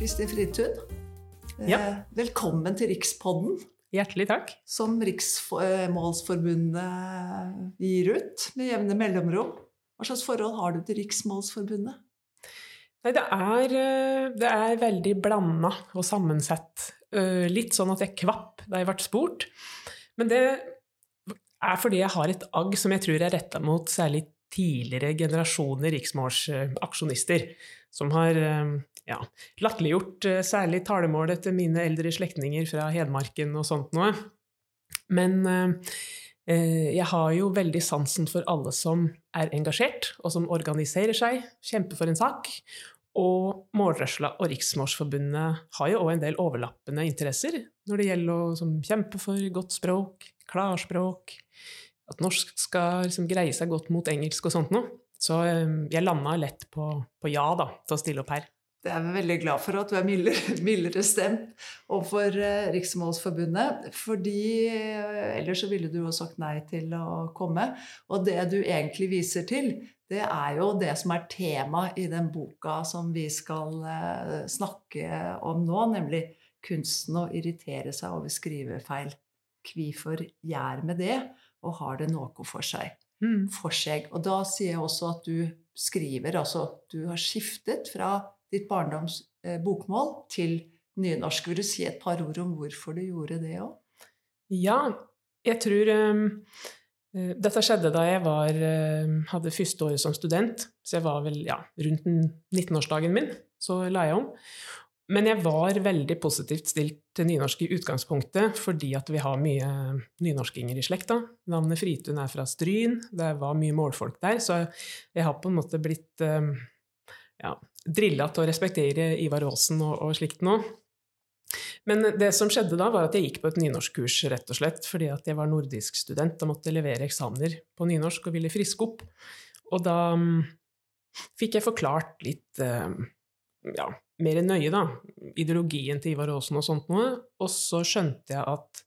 Kristin Fridtun. Ja. Eh, Velkommen til Rikspodden, Hjertelig takk. som Riksmålsforbundet gir ut med jevne mellomrom. Hva slags forhold har du til Riksmålsforbundet? Nei, det er, eh, det er veldig blanda og sammensett. Eh, Litt sånn at jeg kvapp da jeg ble spurt. Men det er fordi jeg har et agg som jeg tror er retta mot særlig tidligere generasjoner riksmålsaksjonister, som har eh, ja, latterliggjort eh, særlig talemålet til mine eldre slektninger fra Hedmarken og sånt noe. Men eh, eh, jeg har jo veldig sansen for alle som er engasjert, og som organiserer seg, kjemper for en sak. Og Målrørsla og Riksmålsforbundet har jo òg en del overlappende interesser når det gjelder å kjempe for godt språk, klarspråk, at norsk skal liksom, greie seg godt mot engelsk og sånt noe. Så eh, jeg landa lett på, på ja da, til å stille opp her. Det er vi veldig glad for at du er mildere, mildere stemt overfor eh, Riksmålsforbundet. Fordi eh, ellers så ville du jo sagt nei til å komme. Og det du egentlig viser til, det er jo det som er tema i den boka som vi skal eh, snakke om nå, nemlig kunsten å irritere seg over skrivefeil. Hvorfor gjør vi det, og har det noe for seg? Mm. for seg. Og da sier jeg også at du skriver, altså du har skiftet fra ditt barndoms eh, bokmål til nynorsk. Vil du si et par ord om hvorfor du gjorde det òg? Ja, jeg tror um, Dette skjedde da jeg var, eh, hadde første året som student, så jeg var vel ja, rundt 19-årsdagen min. Så la jeg om. Men jeg var veldig positivt stilt til nynorsk i utgangspunktet, fordi at vi har mye nynorskinger i slekta. Navnet Fritun er fra Stryn, det var mye målfolk der, så jeg har på en måte blitt um, ja, drilla til å respektere Ivar Aasen og, og slikt nå. Men det som skjedde da, var at jeg gikk på et nynorskkurs, rett og slett, fordi at jeg var nordisk student og måtte levere eksamener på nynorsk og ville friske opp. Og da um, fikk jeg forklart litt um, ja, mer nøye, da, ideologien til Ivar Aasen og sånt noe, og så skjønte jeg at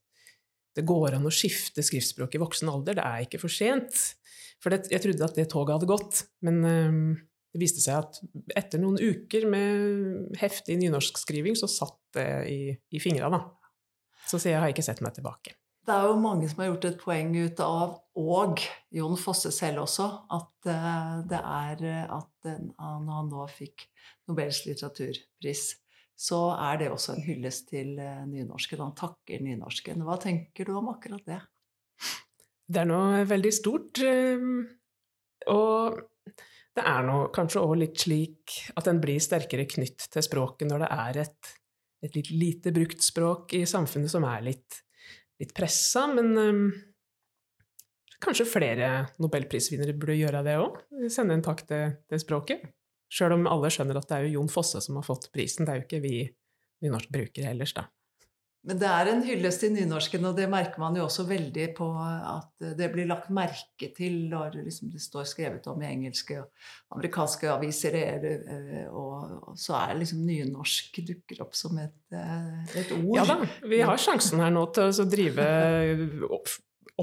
det går an å skifte skriftspråk i voksen alder, det er ikke for sent. For det, jeg trodde at det toget hadde gått, men um, det viste seg at etter noen uker med heftig nynorskskriving, så satt det i, i fingra, da. Så jeg har ikke sett meg tilbake. Det er jo mange som har gjort et poeng ut av, og Jon Fosse selv også, at eh, det er eh, at når han nå fikk Nobels litteraturpris, så er det også en hyllest til eh, nynorsken. Han takker nynorsken. Hva tenker du om akkurat det? Det er noe veldig stort. um, Og det er nå kanskje òg litt slik at en blir sterkere knytt til språket når det er et, et litt lite brukt språk i samfunnet som er litt, litt pressa, men um, kanskje flere nobelprisvinnere burde gjøre det òg. Sende en takk til, til språket. Sjøl om alle skjønner at det er jo Jon Fosse som har fått prisen, det er jo ikke vi nynorskbrukere ellers, da. Men det er en hyllest til nynorsken, og det merker man jo også veldig på at det blir lagt merke til når liksom det står skrevet om i engelske og amerikanske aviser, eh, og så er liksom nynorsk dukker opp som et, eh, et ord. Ja da, vi har sjansen her nå til å drive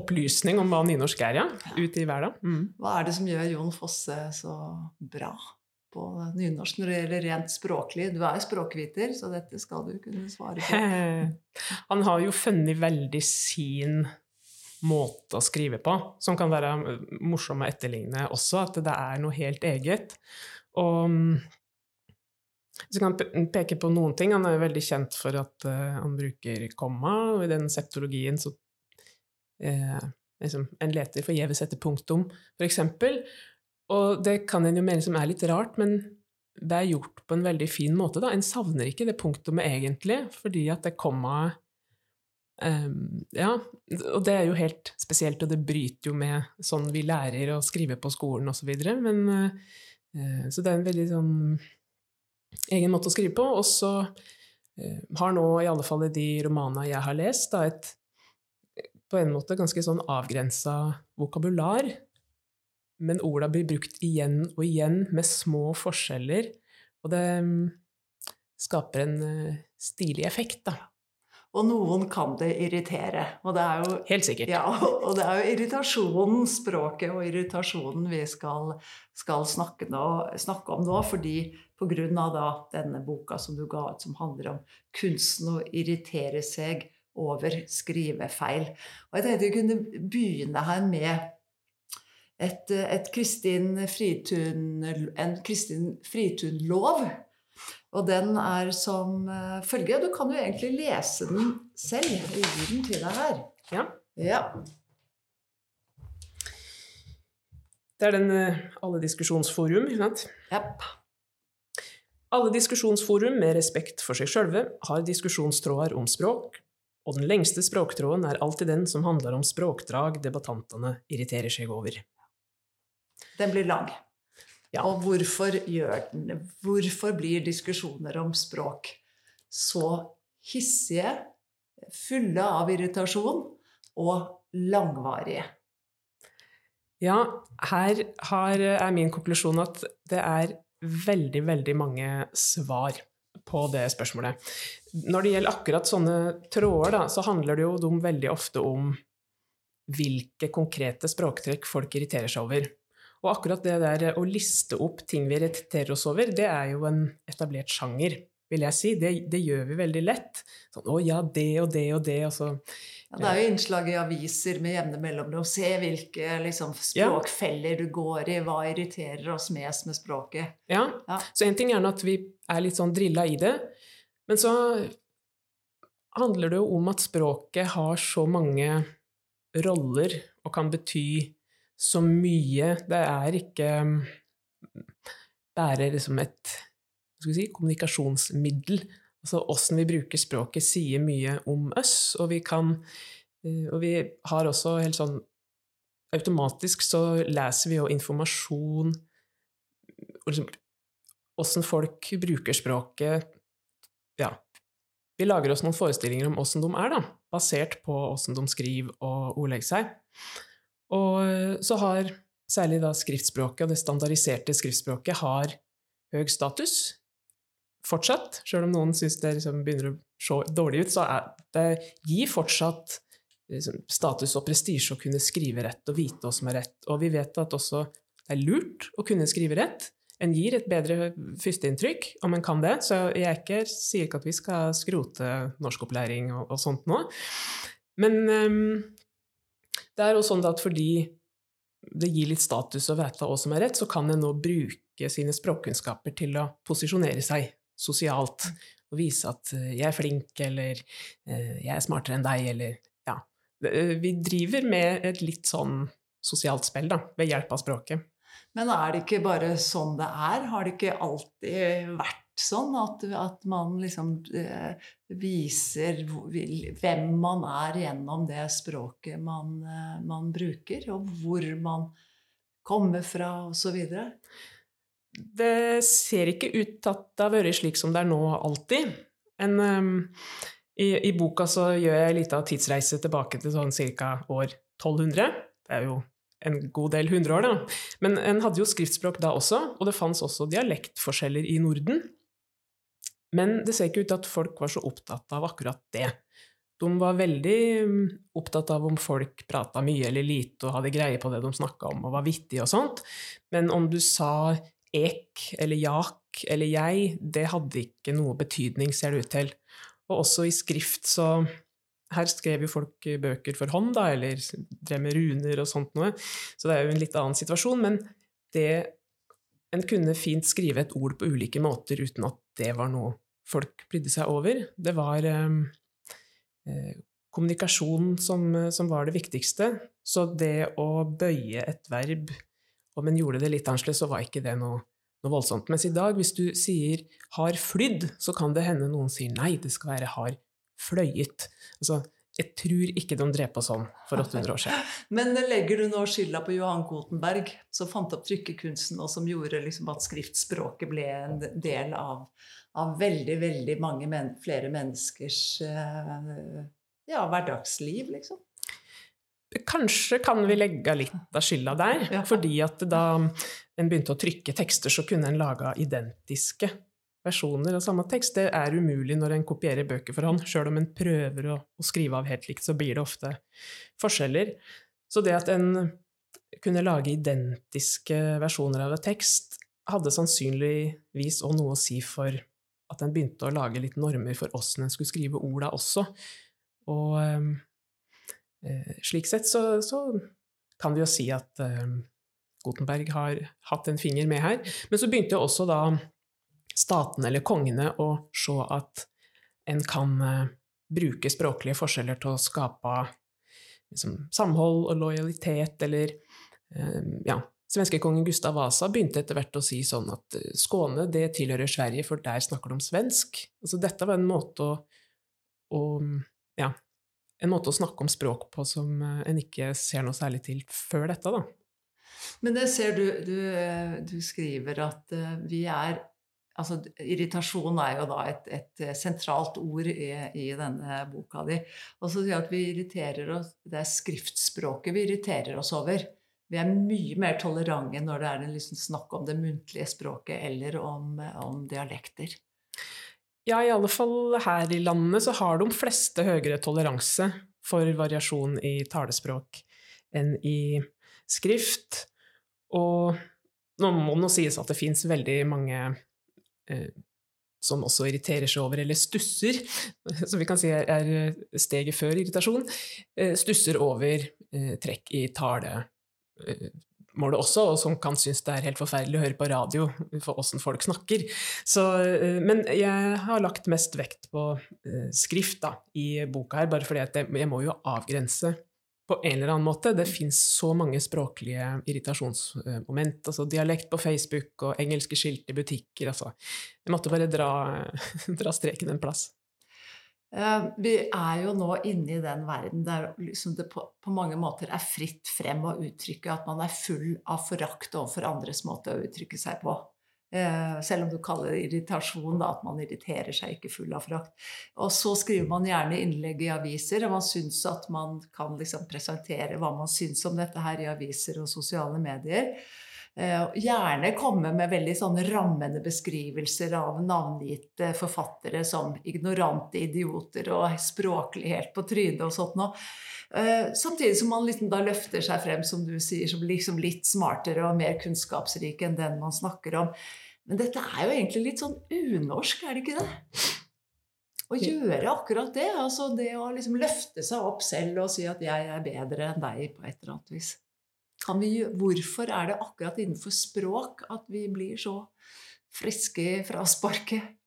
opplysning om hva nynorsk er, ja, ut i verden. Mm. Hva er det som gjør Jon Fosse så bra på nynorsk når det gjelder rent språklig? Du er jo språkviter, så dette skal du kunne svare på. Han har jo funnet veldig sin måte å skrive på, som kan være morsom å etterligne også, at det er noe helt eget. Og mm, så kan han peke på noen ting. Han er jo veldig kjent for at eh, han bruker komma, og i den septologien så eh, liksom, En leter forgjeves etter punktum, for eksempel. Og det kan en jo mene som er litt rart, men det er gjort på en veldig fin måte. Da. En savner ikke det punktumet egentlig, fordi at det komma um, ja, og det er jo helt spesielt, og det bryter jo med sånn vi lærer å skrive på skolen osv. Men uh, Så det er en veldig sånn egen måte å skrive på. Og så uh, har nå, i alle fall i de romanene jeg har lest, da et på en måte ganske sånn avgrensa vokabular. Men orda blir brukt igjen og igjen med små forskjeller, og det mm, skaper en eh, stilig effekt, da. Og noen kan det irritere. Og det er jo, Helt sikkert. ja, og det er jo irritasjonen, språket og irritasjonen vi skal, skal snakke, nå, snakke, om nå. Fordi pga. denne boka som du ga ut, som handler om kunsten å irritere seg over skrivefeil. Og jeg tenkte vi kunne begynne her med et, et Kristin Fritun, en Kristin Fritun-lov. Og den er som følge følger Du kan jo egentlig lese den selv. Jeg gir den til deg her. Ja. ja. Det er den uh, Alle diskusjonsforum, ikke sant? Yep. Alle diskusjonsforum med respekt for seg sjølve har diskusjonstråder om språk, og den lengste språktråden er alltid den som handler om språkdrag debattantene irriterer seg over. Den blir lang. Ja. Og hvorfor den Hvorfor blir diskusjoner om språk så hissige, fulle av irritasjon og langvarige? Ja, her har, er min konklusjon at det er veldig, veldig mange svar på det spørsmålet. Når det gjelder akkurat sånne tråder, da, så handler det jo de veldig ofte om hvilke konkrete språktrekk folk irriterer seg over. Og akkurat det der å liste opp ting vi irriterer oss over, det er jo en etablert sjanger, vil jeg si. Det, det gjør vi veldig lett. Sånn 'Å ja, det og det og det', og så ja, Det er jo innslag i aviser med jevne mellomrom. Se hvilke liksom, språkfeller du går i. Hva irriterer oss mest med språket? Ja. Ja. Så en ting er at vi er litt sånn drilla i det, men så handler det jo om at språket har så mange roller og kan bety så mye. Det er ikke bare liksom et si, kommunikasjonsmiddel. Altså åssen vi bruker språket, sier mye om oss, og vi kan Og vi har også helt sånn Automatisk så leser vi jo informasjon liksom, Åssen folk bruker språket Ja. Vi lager oss noen forestillinger om åssen de er, da, basert på åssen de skriver og ordlegger seg. Og så har særlig da skriftspråket, og det standardiserte skriftspråket, har høy status fortsatt. Sjøl om noen syns det liksom begynner å se dårlig ut, så er det gir fortsatt liksom, status og prestisje å kunne skrive rett og vite hva som er rett. Og vi vet at også det er lurt å kunne skrive rett. En gir et bedre førsteinntrykk om en kan det, så jeg ikke, sier ikke at vi skal skrote norskopplæring og, og sånt nå. Men um, det er jo sånn at fordi det gir litt status å vite hva som er rett, så kan en nå bruke sine språkkunnskaper til å posisjonere seg sosialt. Og vise at eh, 'jeg er flink', eller eh, 'jeg er smartere enn deg', eller ja. Vi driver med et litt sånn sosialt spill, da, ved hjelp av språket. Men er det ikke bare sånn det er? Har det ikke alltid vært sånn at, at man liksom eh, viser hvem man er gjennom det språket man, eh, man bruker, og hvor man kommer fra, osv.? Det ser ikke ut til at det har vært slik som det er nå alltid. En, um, i, i, boka så gjør jeg en liten tidsreise tilbake til sånn ca. år 1200. Det er jo en god del hundre år, da. Men en hadde jo skriftspråk da også, og det fantes også dialektforskjeller i Norden. Men det ser ikke ut til at folk var så opptatt av akkurat det. De var veldig opptatt av om folk prata mye eller lite og hadde greie på det de snakka om, og var vittige og sånt. Men om du sa ek eller jak eller jeg, det hadde ikke noe betydning, ser det ut til. Og også i skrift så her skrev jo folk bøker for hånd, da, eller drev med runer og sånt noe, så det er jo en litt annen situasjon. Men det En kunne fint skrive et ord på ulike måter uten at det var noe folk brydde seg over. Det var ehm, eh, kommunikasjon som, som, var det viktigste. Så det å bøye et verb, om en gjorde det litt annerledes, så var ikke det noe, noe voldsomt. Mens i dag, hvis du sier 'har flydd', så kan det hende noen sier 'nei, det skal være 'har fløyet'. Altså, jeg tror ikke de drev på sånn for 800 år siden. Men legger du nå skylda på Johan Gutenberg, som fant opp trykkekunsten, og som gjorde liksom at skriftspråket ble en del av, av veldig, veldig mange men flere menneskers uh, ja, hverdagsliv, liksom? Kanskje kan vi legge litt av skylda der. Ja. Fordi at da en begynte å trykke tekster, så kunne en lage identiske versjoner av samme tekst, det er umulig når en kopierer bøker for hånd. Sjøl om en prøver å, å, skrive av helt likt, så blir det ofte forskjeller. Så det at en kunne lage identiske versjoner av en tekst, hadde sannsynligvis òg noe å si for at en begynte å lage litt normer for åssen en skulle skrive orda også. Og eh, slik sett så, så, kan vi jo si at eh, Gutenberg har hatt en finger med her. Men så begynte jo også da statene eller kongene å se at en kan uh, bruke språklige forskjeller til å skape liksom, samhold og lojalitet, eller uh, ja, Svenskekongen Gustav Vasa begynte etter hvert å si sånn at uh, Skåne det tilhører Sverige, for der snakker de svensk. Altså, dette var en måte å, å, ja, en måte å snakke om språk på som en ikke ser noe særlig til før dette. da. Men det ser du, du, du skriver at vi er altså, Irritasjon er jo da et, et eh, sentralt ord i, i, denne boka di. Og så sier at vi irriterer oss Det er skriftspråket vi irriterer oss over. Vi er mye mer tolerante når det er liksom snakk om det muntlige språket eller om, om, dialekter. Ja, i alle fall her i landet så har de fleste høyere toleranse for variasjon i talespråk enn i skrift. Og nå må det sies at det fins veldig mange som også irriterer seg over, eller stusser, som vi kan si er, er steget før irritasjon, eh, stusser over eh, trekk i talemålet også, og som kan synes det er helt forferdelig å høre på radio for åssen folk snakker. Så, men jeg har lagt mest vekt på skrift da, i boka her, bare fordi jeg, jeg må jo avgrense på en eller annen måte. Det fins så mange språklige irritasjonsmoment. altså Dialekt på Facebook og engelske skilt i butikker. altså. Jeg måtte bare dra, dra streken en plass. Uh, vi er jo nå inne i den verden der liksom det på, på, mange måter er fritt frem å uttrykke at man er full av forakt overfor andres måte å uttrykke seg på. Eh, selv om du kaller det irritasjon, da, at man irriterer seg ikke full av frakt. Og så skriver man gjerne innlegg i aviser, og man syns at man kan liksom presentere hva man syns om dette her i aviser og sosiale medier. Eh, gjerne komme med veldig sånne rammende beskrivelser av navngitte forfattere som ignorante idioter og språklig helt på trynet og sånt noe. Eh, samtidig som man liksom da løfter seg frem, som du sier, som liksom litt smartere og mer kunnskapsrik enn den man snakker om. Men dette er jo egentlig litt sånn unorsk, er det ikke det? Å gjøre akkurat det. altså Det å liksom løfte seg opp selv og si at 'jeg er bedre enn deg' på et eller annet vis. Vi, hvorfor er det akkurat innenfor språk at vi blir så friske fra sparket?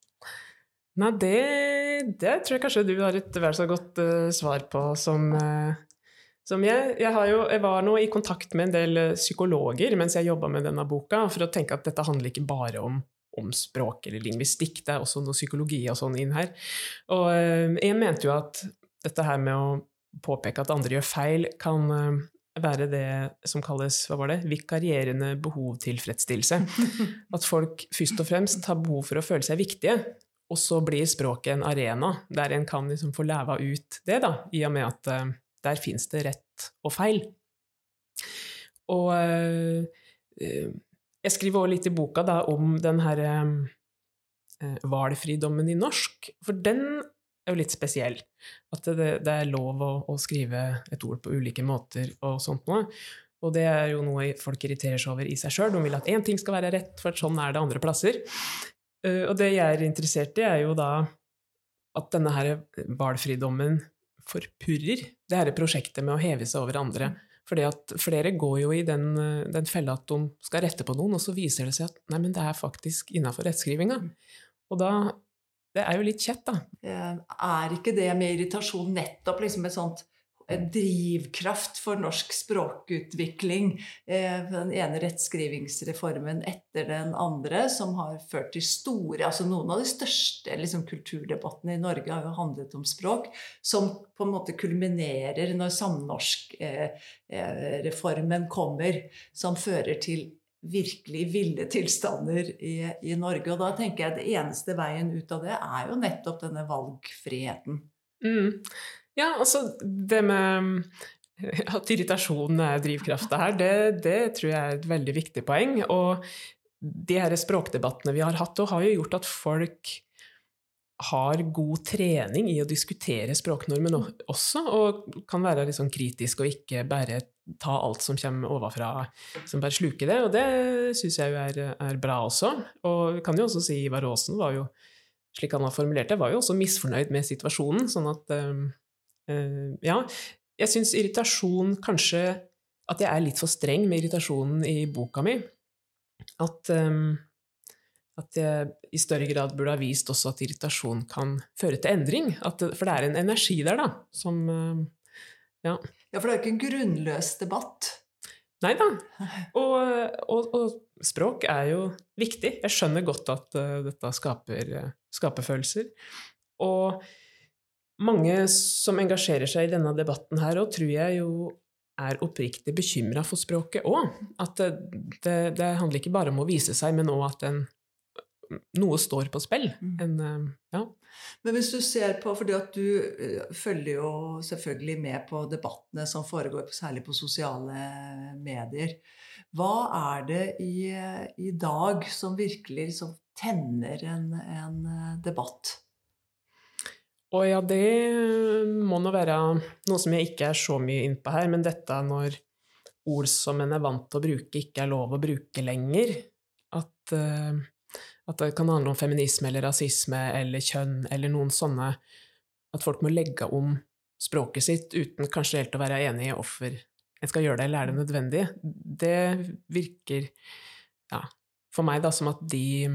Nei, det, det, tror jeg kanskje du har et vel så godt uh, svar på som, uh, som jeg. Jeg, jo, jeg, var nå i kontakt med en del uh, psykologer mens jeg jobba med denne boka, for å tenke at dette handler ikke bare om, om språk eller lingvistikk, det er også noe psykologi og sånn inn her. Og jeg mente jo at dette her med å påpeke at andre gjør feil, kan være det som kalles hva var det, vikarierende behovtilfredsstillelse. At folk først og fremst har behov for å føle seg viktige, og så blir språket en arena der en kan liksom få leve ut det, da, i og med at uh, der fins det rett og feil. Og uh, jeg skriver også litt i boka da, om den herre uh, valfridommen i norsk, for den er jo litt spesiell. At det, det er lov å, å, skrive et ord på ulike måter og sånt noe. Og det er jo noe folk irriterer seg over i seg sjøl. De vil at én ting skal være rett, for sånn er det andre plasser. Eh, og det jeg er interessert i, er jo da at denne her valfridommen forpurrer det her prosjektet med å heve seg over andre. Fordi at flere går jo i den, den fella at de skal rette på noen, og så viser det seg at nei, men det er faktisk innafor rettskrivinga. Og da Det er jo litt kjett, da. Eh, er ikke det med irritasjon nettopp liksom et sånt en drivkraft for norsk språkutvikling. Eh, den ene rettskrivingsreformen etter den andre, som har ført til store altså Noen av de største liksom, kulturdebattene i Norge har jo handlet om språk, som på en måte kulminerer når samnorskreformen eh, kommer, som fører til virkelig ville tilstander i, i Norge. Og da tenker jeg det eneste veien ut av det er jo nettopp denne valgfriheten. Mm. Ja, altså det med at irritasjon er drivkrafta her, det, det, tror jeg er et veldig viktig poeng. Og de her språkdebattene vi har hatt, har jo gjort at folk har god trening i å diskutere språknormen også, og kan være litt sånn kritisk og ikke bare ta alt som kommer ovenfra, som bare sluker det. Og det syns jeg jo er, er, bra også. Og vi kan jo også si Ivar Aasen var jo, slik han har formulert det, var jo også misfornøyd med situasjonen. Sånn at uh, Ja. Jeg syns irritasjon kanskje At jeg er litt for streng med irritasjonen i boka mi. At um, at jeg i større grad burde ha vist også at irritasjon kan føre til endring. Det, for det er en energi der, da, som Ja. ja for det er jo ikke en grunnløs debatt. Nei da. Og, og, og, språk er jo viktig. Jeg skjønner godt at uh, dette skaper, uh, skaper, følelser. Og mange som engasjerer seg i denne debatten her, og tror jeg jo er oppriktig bekymra for språket òg. At det, det, det, handler ikke bare om å vise seg, men òg at en noe står på spill. Mm. En, eh, ja. Men hvis du ser på, fordi at du eh, følger jo selvfølgelig med på debattene som foregår særlig på sosiale medier. Hva er det i, i dag som virkelig liksom tenner en, en eh, debatt? Å ja, det må nå være noe som jeg ikke er så mye innpå her, men dette når ord som en er vant til å bruke, ikke er lov å bruke lenger. At uh, at det kan handle om feminisme eller rasisme eller kjønn eller noen sånne At folk må legge om språket sitt uten kanskje helt å være enig i hvorfor en skal gjøre det, eller er det nødvendig. Det virker ja, for meg da som at de,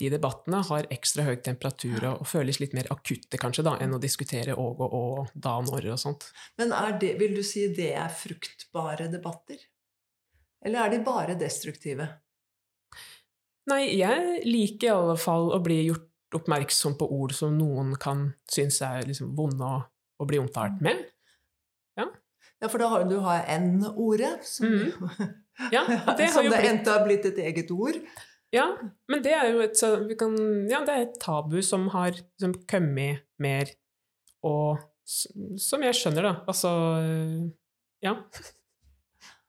de debattene har ekstra høy temperatur og, og, føles litt mer akutte kanskje da, enn å diskutere og og og, da og når og sånt. Men det, vil du si det er fruktbare debatter? Eller er de bare destruktive? Nei, jeg liker i alle fall å bli gjort oppmerksom på ord som noen kan synes er liksom vonde å, å, bli omtalt med. Ja. ja, for da har du N-ordet, som, mm. ja, det som det endte har blitt et eget ord. Ja, men det er jo et, kan, ja, det er et tabu som har liksom, kommet mer, og som jeg skjønner, da. Altså Ja.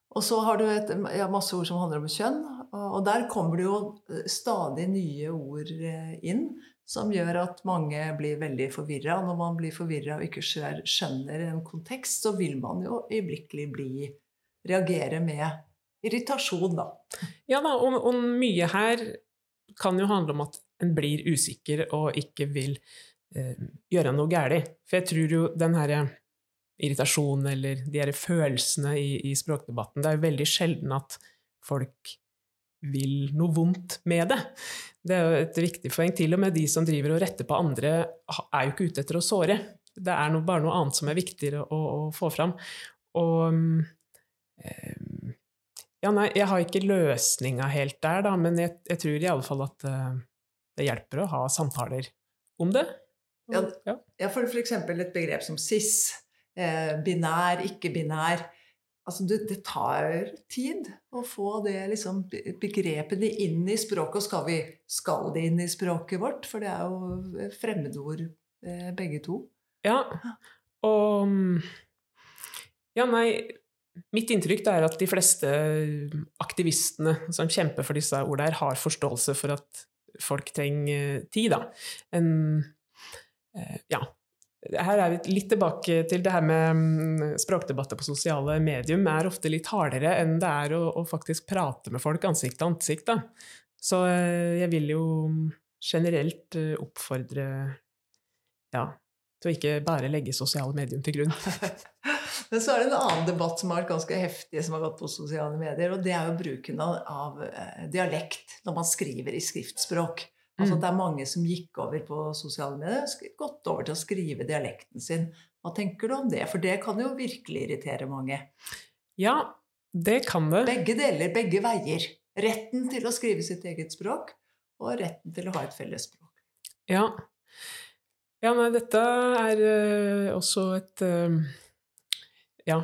Og så har du et, ja, masse ord som handler om kjønn. Og der kommer det jo eh, stadig nye ord eh, inn som gjør at mange blir veldig forvirra. Når man blir forvirra og ikke skjønner en kontekst, så vil man jo øyeblikkelig bli reagere med irritasjon, da. Ja da, og, og mye her kan jo handle om at en blir usikker og ikke vil eh, gjøre noe galt. For jeg tror jo den herre irritasjonen eller de her følelsene i, i, språkdebatten. Det er jo veldig sjelden at folk vil noe vondt med det. Det er jo et viktig poeng. Til og med de som driver og retter på andre, er jo ikke ute etter å såre. Det er noe, bare noe annet som er viktigere å, å få fram. Og um, Ja, nei, jeg har ikke løsninga helt der, da, men jeg, jeg tror i alle fall at uh, det hjelper å ha samtaler om det. Ja, ja. for f.eks. et begrep som cis eh, binær, ikke-binær. Altså, det, det, tar tid å få det liksom, begrepene inn i språket. Og skal vi skal det inn i språket vårt? For det er jo fremmedord eh, begge to. Ja, og Ja, nei Mitt inntrykk er at de fleste aktivistene som kjemper for disse ordene, her, har forståelse for at folk trenger tid. Da. En, eh, ja, her er vi litt tilbake til det her med mm, språkdebatter på sosiale medium er ofte litt hardere enn det er å, å faktisk prate med folk ansikt til ansikt. Da. Så eh, jeg vil jo generelt eh, oppfordre ja, til å ikke bare legge sosiale medium til grunn. Men så er det en annen debatt som har vært ganske heftig, som har gått på sosiale medier, og det er jo bruken av, av eh, dialekt når man skriver i skriftspråk. Altså at mm. det er mange som gikk over på sosiale medier, gått over til å skrive dialekten sin. Hva tenker du om det? For det kan jo virkelig irritere mange. Ja, det kan det. Begge deler, begge veier. Retten til å skrive sitt eget språk, og retten til å ha et felles språk. Ja. Ja, nei, dette er uh, også et uh, Ja,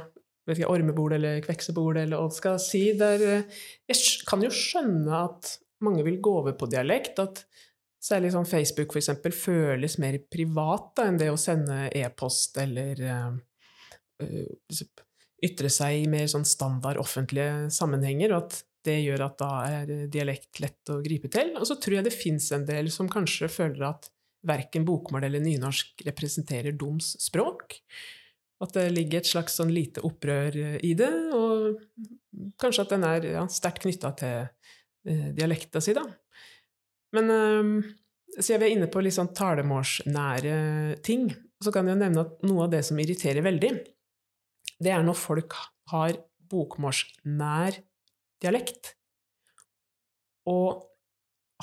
vet ikke, ormebol eller kveksebol eller hva man skal si. Der, uh, jeg kan jo skjønne at mange vil gå over på dialekt. At særlig sånn Facebook eksempel, føles mer privat da, enn det å sende e-post eller uh, ytre seg i mer sånn standard offentlige sammenhenger. Og at det gjør at da er dialekt lett å gripe til. Og så tror jeg det fins en del som kanskje føler at verken bokmål eller nynorsk representerer doms språk. At det ligger et slags sånn lite opprør i det, og kanskje at den er ja, sterkt knytta til eh, dialekta si, da. Men eh, siden vi er inne på litt sånn talemålsnære ting, så kan jeg nevne at noe av det som irriterer veldig, det er når folk har bokmålsnær dialekt, og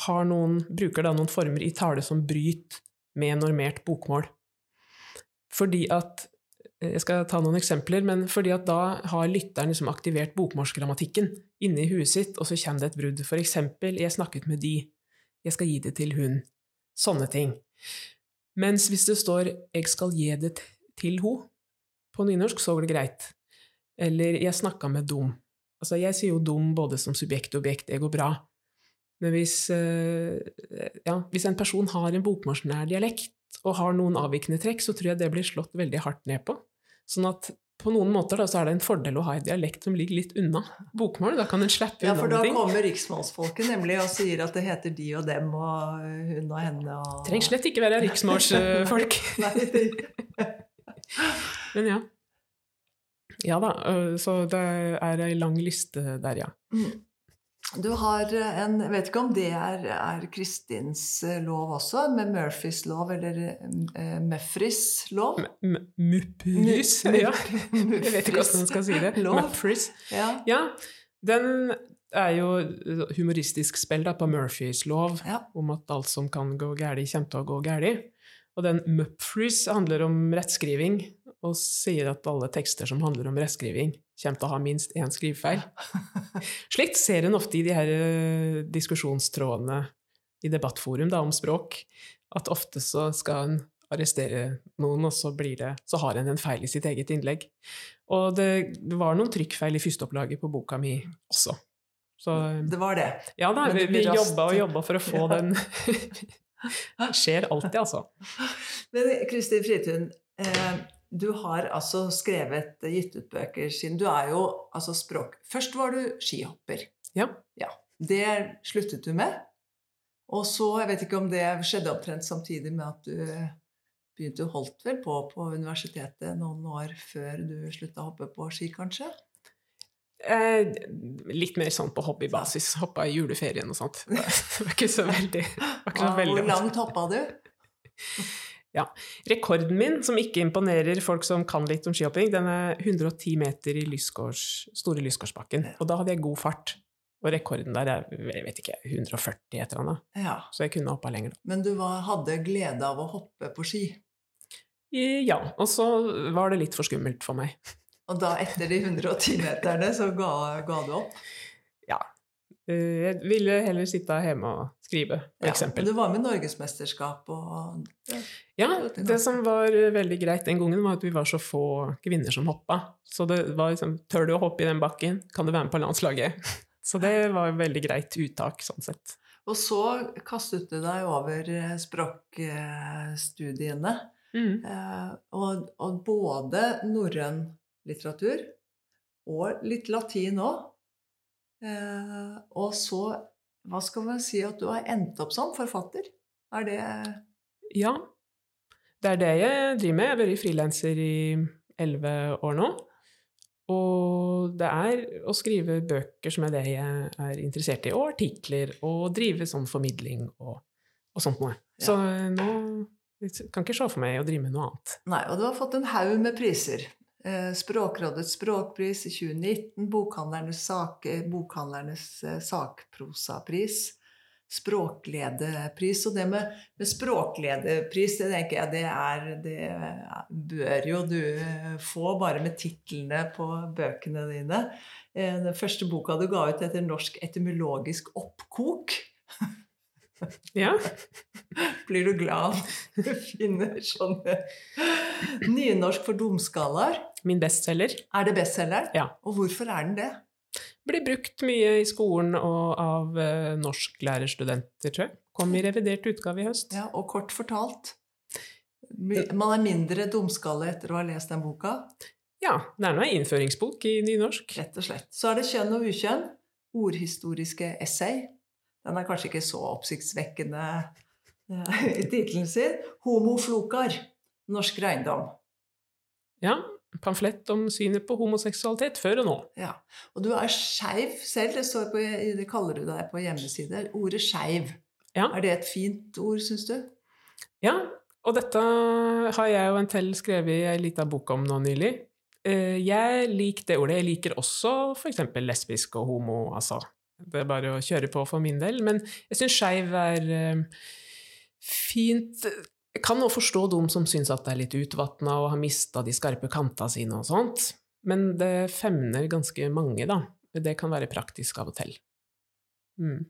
har noen, bruker da noen former i tale som bryter med normert bokmål. Fordi at Jeg skal ta noen eksempler, men fordi at da har lytteren liksom aktivert bokmålsgrammatikken inni huet sitt, og så kommer det et brudd. For eksempel 'jeg snakket med de', 'jeg skal gi det til hun'. Sånne ting. Mens hvis det står 'jeg skal gi det til ho' på nynorsk, så går det greit. Eller 'jeg snakka med dum'. Altså, jeg sier jo 'dum' både som subjekt og objekt, det går bra. Men hvis, ja, hvis en person har en bokmålsnær dialekt og har noen avvikende trekk, så tror jeg det blir slått veldig hardt ned på. Sånn at på noen måter da, så er det en fordel å ha en dialekt som ligger litt unna bokmål. Da kan en slippe Ja, unna for da kommer riksmålsfolket nemlig og sier at det heter de og dem og hun og henne og Trenger slett ikke være riksmålsfolk. Men ja. Ja da, så det er ei lang liste der, ja. Mm. Du har en Jeg vet ikke om det er, er Kristins eh, lov også, med Murphys lov eller uh, Muffrys lov? M- m- ja. Jeg vet ikke hvordan man skal si det. Lov. Ja. Ja, den er jo humoristisk spill da, på Murphys lov, ja. om at alt som kan gå galt, kommer til å gå galt. Og den Mupfreeze handler om rettskriving, og sier at alle tekster som handler om rettskriving, kommer til å ha minst én skrivefeil. Slikt ser en ofte i de her eh, diskusjonstrådene i debattforum da, om språk, at ofte så skal en arrestere noen, og så, blir det, så har en en feil i sitt eget innlegg. Og det, det var noen trykkfeil i førsteopplaget på boka mi også. Så Det var det. ja da, vi, vi jobba og jobba for å få Ja. den Det skjer alltid, altså. Men Kristin Fritun, eh, du har altså skrevet, gitt ut bøker siden Du er jo altså språk... Først var du skihopper. Ja. Det sluttet du med. Og så, jeg vet ikke om det skjedde omtrent samtidig med at du begynte å holdt vel på på universitetet noen år før du slutta å hoppe på ski, kanskje? Eh, litt mer sånn på hobbybasis. Hoppa i juleferien og sånt. Det var ikke så veldig, ikke så veldig Hvor langt hoppa du? Rekorden min, som ikke imponerer folk som kan litt om skihopping, den er 110 meter i Lysgårds, Store Lysgårdsbakken. Og da hadde jeg god fart. Og rekorden der er jeg vet ikke, 140 et eller annet. Ja. Så jeg kunne hoppa lenger. Men du var, hadde glede av å hoppe på ski. Ja. Og så var det litt for skummelt for meg. Og da, etter de 110 meterne, så ga, ga du opp? Ja. Eh, Jeg ville heller sitte hjemme og skrive, for Ja, men du var med i norgesmesterskap og Ja, Det er det som var veldig greit den gangen, var at vi var så få kvinner som hoppa. Så det var liksom Tør du å hoppe i den bakken? Kan du være med på landslaget? Så det var veldig greit uttak, sånn sett. Og så kastet du deg over eh, språkstudiene. Mm. Eh, Og, og både norrøn litteratur og litt latin òg. Og så, hva skal man si, at du har endt opp som forfatter? Er det Ja. Det er det jeg driver med. Jeg har vært frilanser i elleve år nå. Og det er å skrive bøker som er det jeg er interessert i, og artikler, og drive sånn formidling og, og sånt noe. Ja. Så eh, nå kan ikke se for meg å drive med noe annet. Nei, og du har fått en haug med priser. Eh, Språkrådets språkpris i 2019, Bokhandlernes, sak, bokhandlernes eh, sakprosapris, Språklederpris. Og det med, med språklederpris, det tenker jeg det er Det bør jo du eh, få bare med titlene på bøkene dine. Eh, Den første boka du ga ut, heter 'Norsk etymologisk oppkok'. Ja. Blir du glad når du finner sånne Nynorsk for dumskalaer? Min bestselger. Er det bestselgeren? Ja. Og hvorfor er den det? Blir brukt mye i skolen og av eh, norsklærerstudenter, tror jeg. Kom i revidert utgave i høst. Ja, og kort fortalt Man er mindre dumskalle etter å ha lest den boka. Ja, det er nå en innføringsbok i nynorsk. Rett og slett. Så er det kjønn og ukjønn. ordhistoriske essay. Den er kanskje ikke så oppsiktsvekkende eh, i tittelen sin. 'Homo flokar norsk eiendom'. Ja. Pamflett om synet på homoseksualitet før og nå. Ja. Og du er skeiv selv. Det, står på, det kaller du deg på hjemmesider. Ordet skeiv. Ja. Er det et fint ord, syns du? Ja, og dette har jeg og Entel skrevet i ei lita bok om nå nylig. Eh, jeg liker det ordet. Jeg liker også f.eks. lesbisk og homo, altså. Det er bare å kjøre på for min del. Men jeg syns skeiv er eh, fint jeg kan også forstå de som syns at det er litt utvatna og har mista de skarpe kanta sine og sånt, men det femner ganske mange, da. Det kan være praktisk av og til. Mm.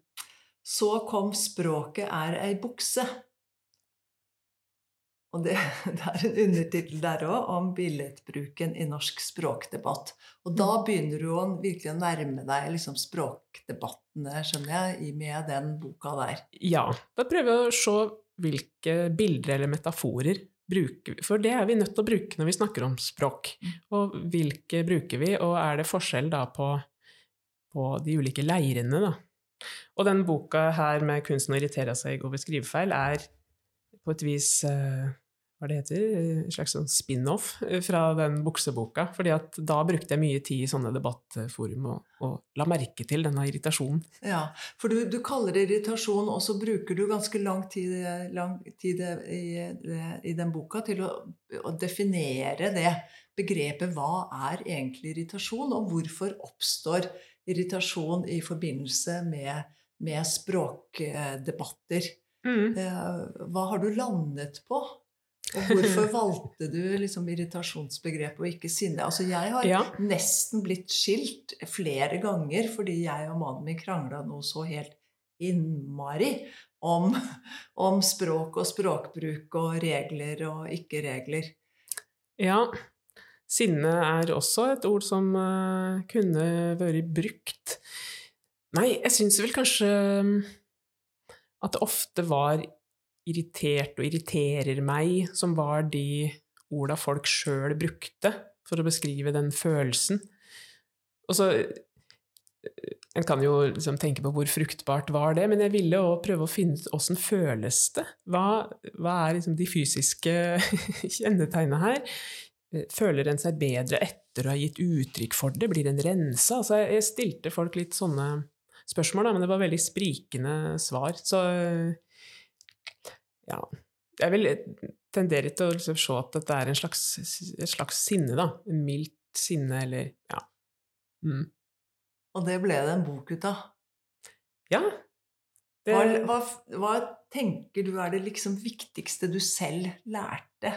Så kom 'Språket er ei bukse'. Og det, det er en undertittel der òg om billedbruken i norsk språkdebatt. Og da Mm. begynner du å virkelig å nærme deg liksom språkdebattene, skjønner jeg, med den boka der. Ja, da prøver jeg å se hvilke bilder eller metaforer bruker vi For det er vi nødt til å bruke når vi snakker om språk. Og hvilke bruker vi, og er det forskjell da på, på de ulike leirene, da? Og den boka her med 'Kunsten å irritere seg over skrivefeil' er på et vis eh, hva det heter, en slags sånn spin-off fra den bukseboka. fordi at da brukte jeg mye tid i sånne debattforum og, og la merke til denne irritasjonen. Ja, For du, du kaller det irritasjon, og så bruker du ganske lang tid, lang tid i, i, den boka til å, å definere det begrepet. Hva er egentlig irritasjon, og hvorfor oppstår irritasjon i forbindelse med, med språkdebatter? Mm. Eh, Hva har du landet på? Og hvorfor valgte du liksom irritasjonsbegrepet og ikke sinne? Altså, jeg har Ja. nesten blitt skilt flere ganger fordi jeg og mannen min krangla noe så helt innmari om, om språk og språkbruk og regler og ikke-regler. Ja, sinne er også et ord som eh, kunne vært brukt. Nei, jeg syns vel kanskje mm, at det ofte var irritert og irriterer meg, som var de orda folk sjøl brukte for å beskrive den følelsen. Og så eh, En kan jo liksom tenke på hvor fruktbart var det, men jeg ville òg prøve å finne ut åssen føles det? Hva, hva er liksom de fysiske kjennetegnene her? Føler en seg bedre etter å ha gitt uttrykk for det? Blir en rensa? Altså, jeg stilte folk litt sånne spørsmål, da, men det var veldig sprikende svar. Så ja Jeg vil tendere til å liksom se at dette er en slags, et slags sinne, da. En mildt sinne, eller ja. Mm. Og det ble det en bok ut av. Ja. Det, Hva, hva, hva tenker du er det liksom viktigste du selv lærte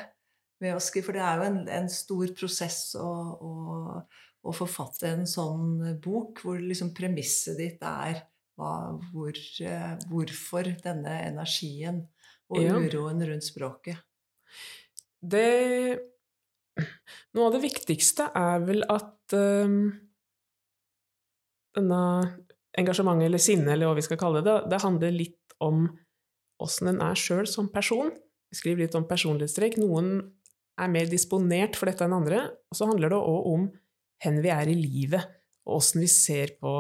med å skrive? For det er jo en, en stor prosess å, å, å forfatte en sånn bok, hvor liksom premisset ditt er hva, hvor, eh, hvorfor denne energien og Ja. uroen rundt språket. det Noe av det viktigste er vel at um, denne engasjementet, eller sinne, eller hva vi skal kalle det, det handler litt om åssen en er sjøl som person. Vi skriver litt om personlighetstrekk. Noen er mer disponert for dette enn andre. Og så handler det òg om hvor vi er i livet, og åssen vi ser på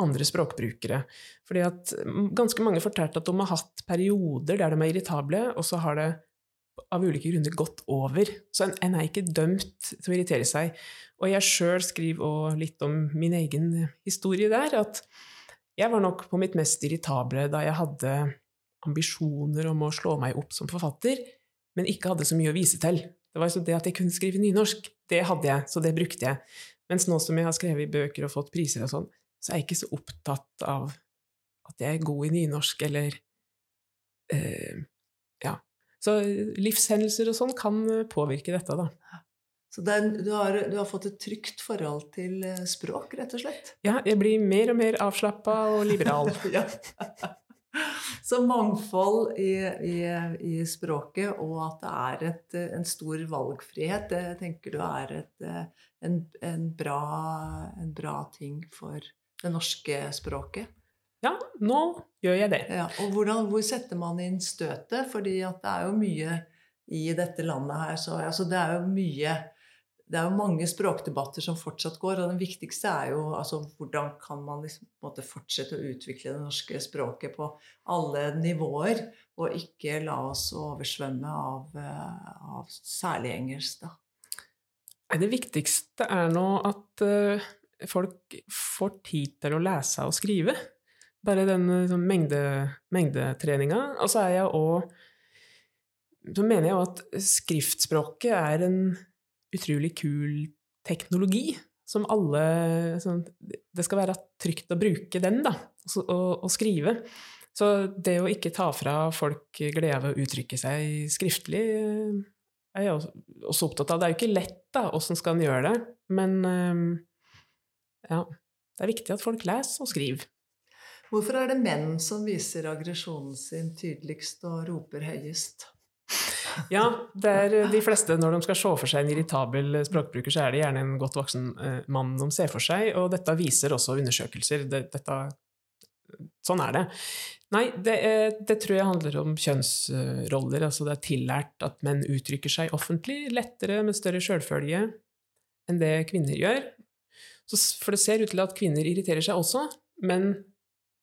andre språkbrukere. Fordi at ganske mange fortalte at de har hatt perioder der de er irritable, og så har det av ulike grunner gått over. Så en, en er ikke dømt til å irritere seg. Og jeg sjøl skriver òg litt om min egen historie der, at jeg var nok på mitt mest irritable da jeg hadde ambisjoner om å slå meg opp som forfatter, men ikke hadde så mye å vise til. Det var altså det at jeg kunne skrive nynorsk, det hadde jeg, så det brukte jeg. Mens nå som jeg har skrevet bøker og fått priser og sånn, så er jeg ikke så opptatt av at jeg er god i nynorsk, eller eh, Ja. Så livshendelser og sånn kan påvirke dette, da. Så er, du, har, du har fått et trygt forhold til eh, språk, rett og slett? Ja, jeg blir mer og mer avslappa og liberal. Så mangfold i, i, i, språket, og at det er et, en stor valgfrihet, det tenker du er et, en, en, bra, en bra ting for det norske språket? Ja, nå gjør jeg det. Ja, og hvordan, hvor setter man inn støtet? Fordi det er jo mye i dette landet her så altså Det er jo mye det er jo mange språkdebatter som fortsatt går, og den viktigste er jo altså, hvordan kan man liksom, måte, fortsette å utvikle det norske språket på alle nivåer, og ikke la oss oversvømme av, eh, av særlig engelsk, da. Det viktigste er nå at uh, folk får tid til å lese og skrive. Bare den sånn, mengde, mengdetreninga. Og så er jeg òg Så mener jeg òg at skriftspråket er en utrolig kul teknologi som alle sånn, Det skal være trygt å bruke den, da, og, skrive. Så det å ikke ta fra folk glede av å uttrykke seg skriftlig, eh, er jeg også opptatt av. Det er jo ikke lett, da, åssen skal en gjøre det, men eh, ja. Det er viktig at folk leser og skriver. Hvorfor er det menn som viser aggresjonen sin tydeligst og roper høyest? Ja, det er de fleste når de skal se for seg en irritabel språkbruker, så er det gjerne en godt voksen eh, mann de ser for seg, og dette viser også undersøkelser. Dette, sånn er det. Nei, det, er, det, tror jeg handler om kjønnsroller. altså Det er tillært at menn uttrykker seg offentlig lettere med større sjølfølge enn det kvinner gjør. Så, for det ser ut til at kvinner irriterer seg også, men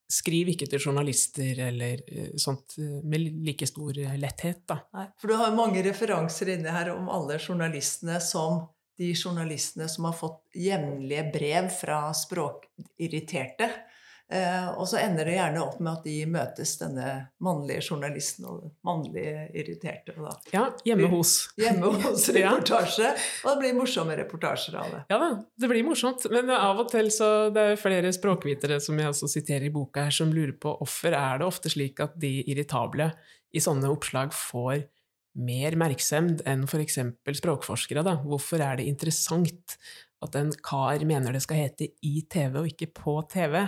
skriv ikke til journalister eller eh, sånt eh, med like stor letthet, da. Nei, for du har mange referanser inni her om alle journalistene som de journalistene som har fått jevnlige brev fra språkirriterte. Eh, og så ender det gjerne opp med at de møtes, denne mannlige journalisten og den mannlige irriterte. Da. Ja, hjemme hos. Hjemme hos reportasje. Og det blir morsomme reportasjer av det. Ja da, det blir morsomt. Men av og til så det er flere språkvitere som jeg også siterer i boka her, som lurer på hvorfor er det ofte slik at de irritable i sånne oppslag får mer merksemd enn f.eks. språkforskere. Da. Hvorfor er det interessant at en kar mener det skal hete i TV og ikke på TV?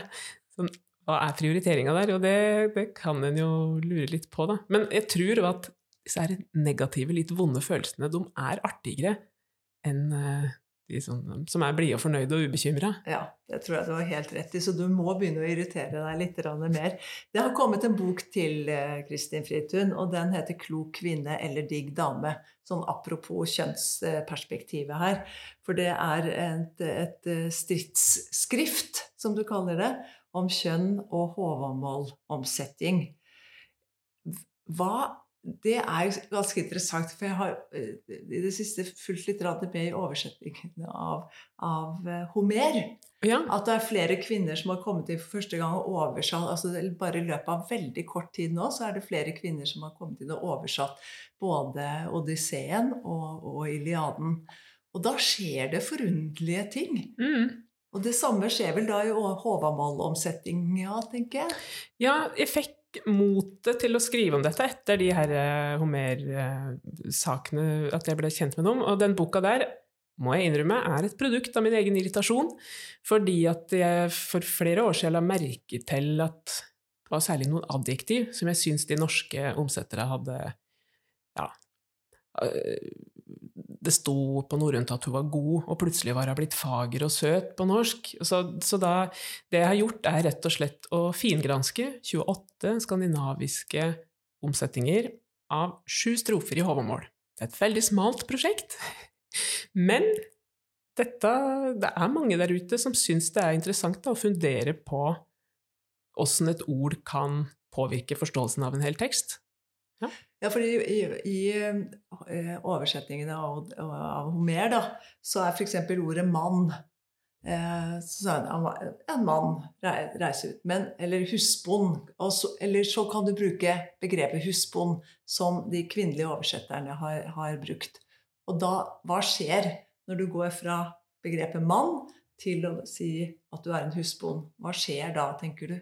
Sånn, hva er prioriteringa der? Og det, det kan en jo lure litt på, da. Men jeg tror at disse negative, litt vonde følelsene, de er artigere enn eh, de som, som er blide og fornøyde og ubekymra. Ja, det tror jeg du har helt rett i, så du må begynne å irritere deg litt mer. Det har kommet en bok til eh, Kristin Fritun, og den heter 'Klok kvinne eller digg dame'. Sånn apropos kjønnsperspektivet her. For det er et, et stridsskrift, som du kaller det, om kjønn og Håvamål-omsetning. Hva det er ganske interessant, for jeg har eh, i det siste fulgt litt med i oversettingene av, av eh, Homer. Ja. At det er flere kvinner som har kommet inn for første gang og oversatt altså Bare i løpet av veldig kort tid nå så er det flere kvinner som har kommet inn og oversatt både Odysseen og, og Iliaden. Og da skjer det forunderlige ting. Mm. Og det samme skjer vel da i Håvamål-omsetninga, tenker jeg? Ja, jeg fikk motet til å skrive om dette etter de her eh, Homer-sakene, at jeg ble kjent med dem. Og den boka der må jeg innrømme er et produkt av min egen irritasjon, fordi at jeg for flere år siden la merke til at det var særlig noen adjektiv som jeg syns de norske omsettere hadde ja, det sto på norrønt at hun var god, og plutselig var hun blitt fager og søt på norsk. Så, så da, det jeg har gjort, er rett og slett å fingranske 28 skandinaviske omsetninger av sju strofer i Håvamål. Det er et veldig smalt prosjekt, men dette, det er mange der ute som syns det er interessant da, å fundere på åssen et ord kan påvirke forståelsen av en hel tekst. Ja. Ja, for i, i, i eh, oversetningene av, av, Homer da, så er f.eks. ordet 'mann' eh, så En mann reiser ut. Men, eller husbond. eller så kan du bruke begrepet husbond, som de kvinnelige oversetterne har, har, brukt. Og da, hva skjer når du går fra begrepet 'mann' til å si at du er en husbond? Hva skjer da, tenker du?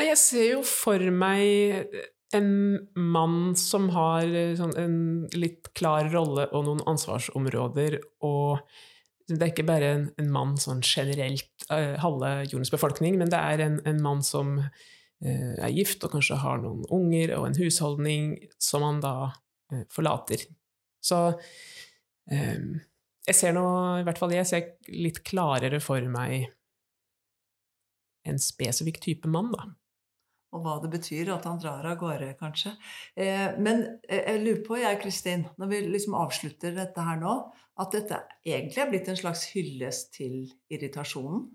Jeg ser jo for meg en mann som har eh, sånn, en litt klar rolle og noen ansvarsområder, og det er ikke bare en, en mann sånn generelt, uh, halve jordens befolkning, men det er en, en mann som uh, er gift og kanskje har noen unger og en husholdning som han da uh, forlater. Så jeg ser nå, i hvert fall jeg ser litt klarere for meg en spesifikk type mann, da. Og hva det betyr at han drar av gårde, kanskje. Eh, men jeg lurer på, jeg, Kristin, når vi liksom avslutter dette her nå, at dette egentlig er blitt en slags hyllest til irritasjonen?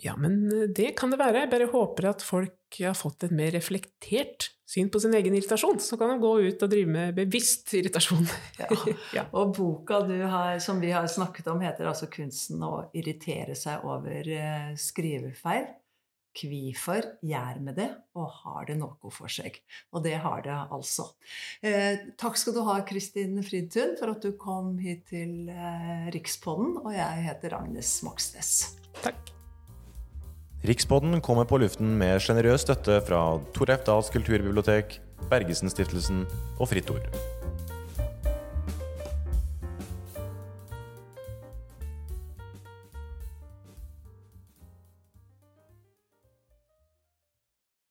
Ja, men det kan det være. Jeg bare håper at folk har fått et mer reflektert syn på sin egen irritasjon. Så kan de gå ut og drive med bevisst irritasjon. Ja. ja. Og boka har, som vi har snakket om, heter altså 'Kunsten å irritere seg over skrivefeil'. Kvifor gjør vi det, og har det noe for seg? Og det har det altså. Eh, takk skal du ha, Kristin Fridtun, for at du kom hit til eh, Rikspodden. Og jeg heter Agnes Moxnes. Takk. Rikspodden kommer på luften med sjenerøs støtte fra Tor Dahls kulturbibliotek, Bergesen-stiftelsen og Fritt Ord.